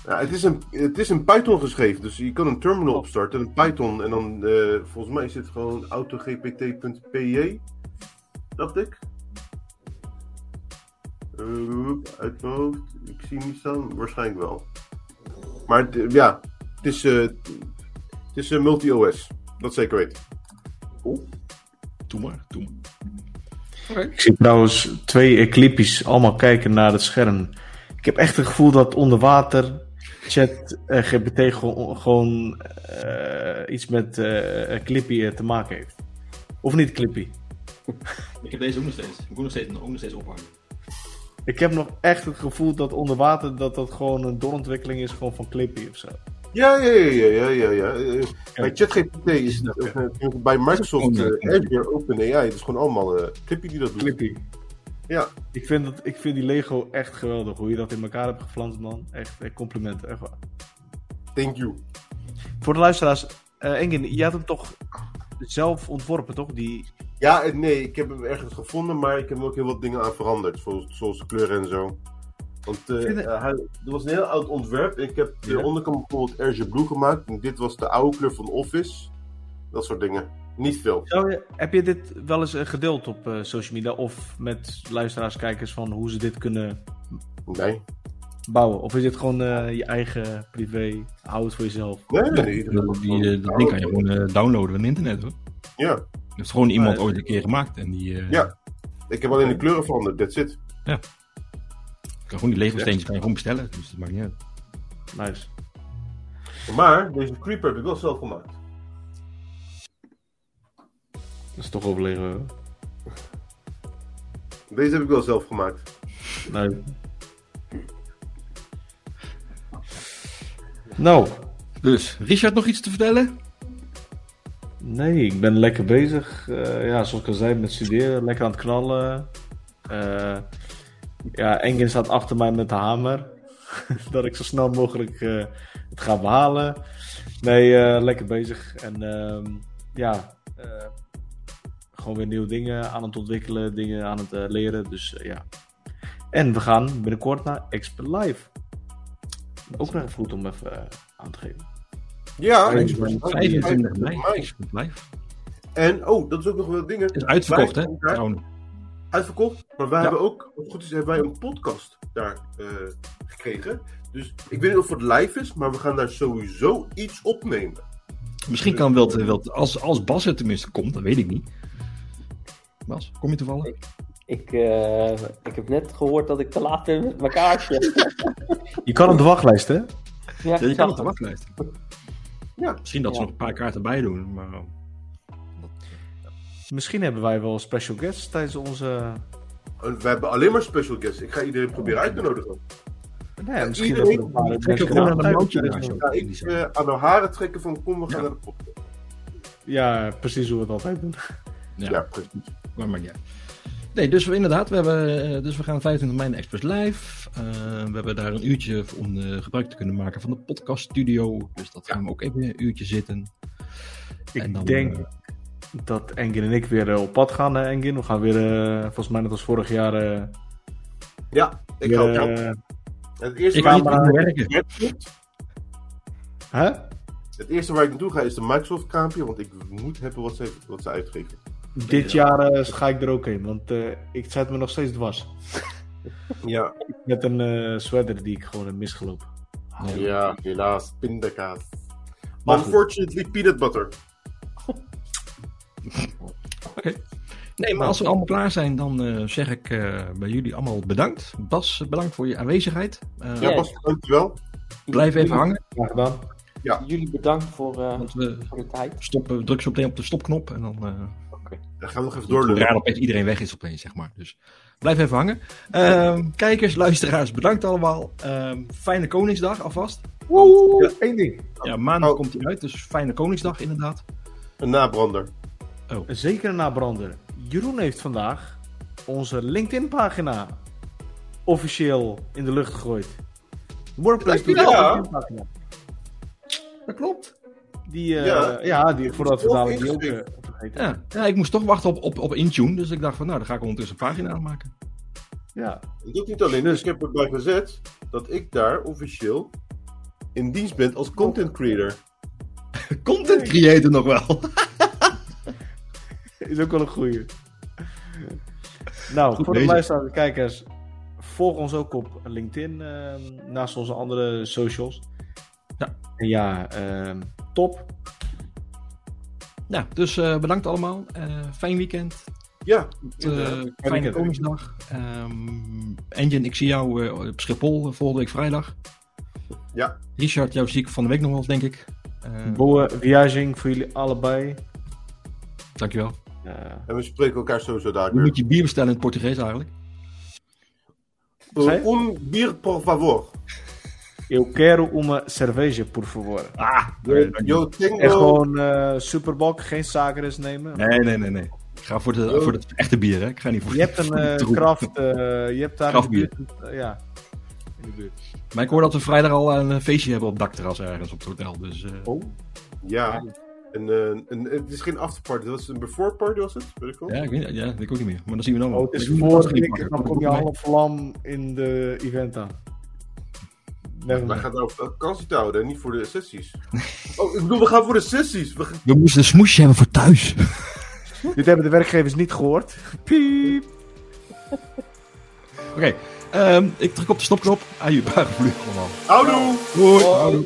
Ja, het, is een, het is een Python geschreven, dus je kan een terminal opstarten, een Python, en dan uh, volgens mij is het gewoon autogpt.py, dacht ik. Uh, uit mijn hoofd, ik zie hem niet staan, waarschijnlijk wel. Maar ja, het is, uh, het is multi-OS, dat zeker weten. Oh. Doe maar, doe maar. Okay. Ik zie trouwens twee Eclippies allemaal kijken naar het scherm. Ik heb echt het gevoel dat onder water chat uh, GPT gewoon, gewoon uh, iets met uh, Clippy te maken heeft. Of niet Clippy? Ik heb deze ook nog steeds. Ik moet nog steeds, ook nog steeds ophangen. Ik heb nog echt het gevoel dat onder water dat dat gewoon een doorontwikkeling is gewoon van Clippy of zo. Ja, ja, ja, ja, ja, ja. ja. Bij ChatGPT is het ja. bij Microsoft uh, Azure OpenAI, het is gewoon allemaal uh, Clippy die dat doet. Clippy. Ja. Ik vind, dat, ik vind die Lego echt geweldig, hoe je dat in elkaar hebt geflanst, man. Echt, complimenten, echt waar. Thank you. Voor de luisteraars, Engin, je had hem toch zelf ontworpen, toch? Die... Ja, nee, ik heb hem ergens gevonden, maar ik heb er ook heel wat dingen aan veranderd, zoals, zoals kleuren en zo. Want uh, uh, hij, er was een heel oud ontwerp. Ik heb de ja. onderkant bijvoorbeeld Azure Blue gemaakt. En dit was de oude kleur van Office. Dat soort dingen. Niet veel. Je, heb je dit wel eens uh, gedeeld op social media? Of met luisteraars, kijkers van hoe ze dit kunnen Nee. bouwen? Of is dit gewoon eh, je eigen privé, hou het voor jezelf? Nee, nee, nee. Die, die, eh, dat ding kan je gewoon eh, downloaden van internet hoor. Ja. Dat heeft gewoon iemand ooit een keer gemaakt. En die eh, Ja. Ik heb alleen de kleuren veranderd, that's it. Kan gewoon die Lego steentjes kan je gewoon bestellen. Dus dat maakt niet uit. Nice. Maar deze creeper heb ik wel zelf gemaakt. Dat is toch overlegen. Deze heb ik wel zelf gemaakt. Nee. Nou, Dus, Richard nog iets te vertellen? nee, ik ben lekker bezig. Eh, ja, zoals ik al zei, met studeren, lekker aan het knallen. Eh, ja, Engin staat achter mij met de hamer. [laughs] dat ik zo snel mogelijk eh, het ga behalen. Nee, eh, lekker bezig. En ehm, ja, eh, gewoon weer nieuwe dingen aan het ontwikkelen, dingen aan het leren. Dus ja. En we gaan binnenkort naar Expert Live. Ook nog even goed om even aan te geven. Ja, Ja, ik- 25 mei. mei. Expert Live. En, oh, dat is ook nog wel dingen. Is uitverkocht hè? Uitverkocht. Maar wij Ja. hebben ook, als het goed is, hebben wij een podcast daar eh, gekregen. Dus ik weet niet of het live is, maar we gaan daar sowieso iets opnemen. Misschien kan wel, wel als, als Bas er tenminste komt, dat weet ik niet. Bas, kom je toevallig? Ik, eh, ik heb net gehoord dat ik te laat ben met mijn kaartje. [laughs] Je kan op de wachtlijst, hè? ja, Ja, je ik kan op de wachtlijst. Ja. Misschien dat ze Ja. nog een paar kaarten bij doen, maar... Misschien hebben wij wel special guests tijdens onze. En we hebben alleen maar special guests. Ik ga iedereen proberen uit te nodigen. Nee, misschien iedereen- een paar ik eh, aan de haren trekken van kom, we gaan Ja. naar de podcast. Ja, precies hoe we het altijd doen. Ja, Ja, precies. maar niet uit. Nee, dus we, inderdaad, we, hebben, eh, dus we gaan 25 mei naar Express Live. Eh, we hebben daar een uurtje om eh, gebruik te kunnen maken van de podcast studio. Dus dat gaan we ook even een uurtje zitten. Ik En dan, denk eh, dat Engin en ik weer eh, op pad gaan, eh, Engin. We gaan weer, eh, volgens mij net als vorig jaar. eh, Ja, ik weer, ga ook. eh, Het eerste, ik waar ga ik naartoe werken. ga- hè? het eerste waar ik naartoe ga is de Microsoft kraampje, want ik moet hebben wat ze, wat ze uitgeven. Dit jaar ga ik er ook heen, want eh, ik zet me nog steeds dwars. Ja, [laughs] Met een eh sweater die ik gewoon heb misgelopen. ja helaas, pindakaas. Unfortunately, peanut butter. Nee, maar als we allemaal klaar zijn, dan eh, zeg ik eh, bij jullie allemaal bedankt. Bas, bedankt voor je aanwezigheid. Eh, Ja, Ja. Bas, dankjewel. Blijf even hangen, Graag gedaan. Jullie bedankt voor, eh, want we voor de tijd. stoppen, druk zo meteen op de stopknop en dan... eh Dan gaan we nog even Zodra doorlullen. opeens iedereen weg is opeens, zeg maar. Dus blijf even hangen. Ehm, kijkers, luisteraars, bedankt allemaal. Ehm, fijne Koningsdag alvast. Woe, één ding. Ja, maandag Oh. komt hij uit, dus fijne Koningsdag inderdaad. Een nabrander. Zeker een nabrander. Jeroen heeft vandaag onze LinkedIn-pagina officieel in de lucht gegooid. Workplace doet Ja. een LinkedIn-pagina. Dat klopt. Die, eh, Ja. ja. die, voordat we dadelijk die ook eh, vergeten. Ja, ja, ik moest toch wachten op, op, op Intune, dus ik dacht van nou, dan ga ik ondertussen een pagina aanmaken. Ja. Dat doet niet alleen, dus ik heb erbij gezet dat ik daar officieel in dienst ben als content creator. [laughs] Content creator nog wel. [laughs] Is ook wel een goeie. Nou, Goed voor de luisteraars en kijkers, volg ons ook op LinkedIn ehm, naast onze andere socials. Ja. En ja, ehm, top. Ja, dus eh, bedankt allemaal. Eh, fijn weekend. Ja, Eh, fijne weekend. Koningsdag. Ehm, Engine, ik zie jou eh, op Schiphol volgende week vrijdag. ja. Richard, jou zie ik van de week nog wel eens, denk ik. Eh, Boa viaging voor jullie allebei. dankjewel. Eh, en we spreken elkaar sowieso daar moet je bier bestellen in het Portugees eigenlijk? Un bier, por favor. eu quero uma cerveja, por favor. Ah, Yo tengo... En gewoon eh superbok, geen suikers nemen. Nee, nee, nee, nee. Ik ga voor, de, voor het echte bier, hè. Ik ga niet voor Je hebt een eh, kraft, je hebt daar in de Kraftbier. buurt, eh, ja, in de buurt. Maar ik hoor dat we vrijdag al een feestje hebben op dakterras ergens op het hotel. Dus eh, Oh, Ja. En, eh, en, het is geen afterparty, dat was een before party was het? Weet ik wel? ja, ik weet, ja, dat weet ik ook niet meer. Maar dan zien we dan wel. oh het is voor ik, dan kom je half lam in de event aan. Never Wij gaan daar op vakantie te houden en niet voor de sessies. oh, ik bedoel, we gaan voor de sessies. We gaan... We moesten een smoesje hebben voor thuis. [laughs] Dit hebben de werkgevers niet gehoord. Piep. Oké, ehm, ik druk op de stopknop. Aju, buigen vliegen allemaal. Houdoe! Hoi. houdoe.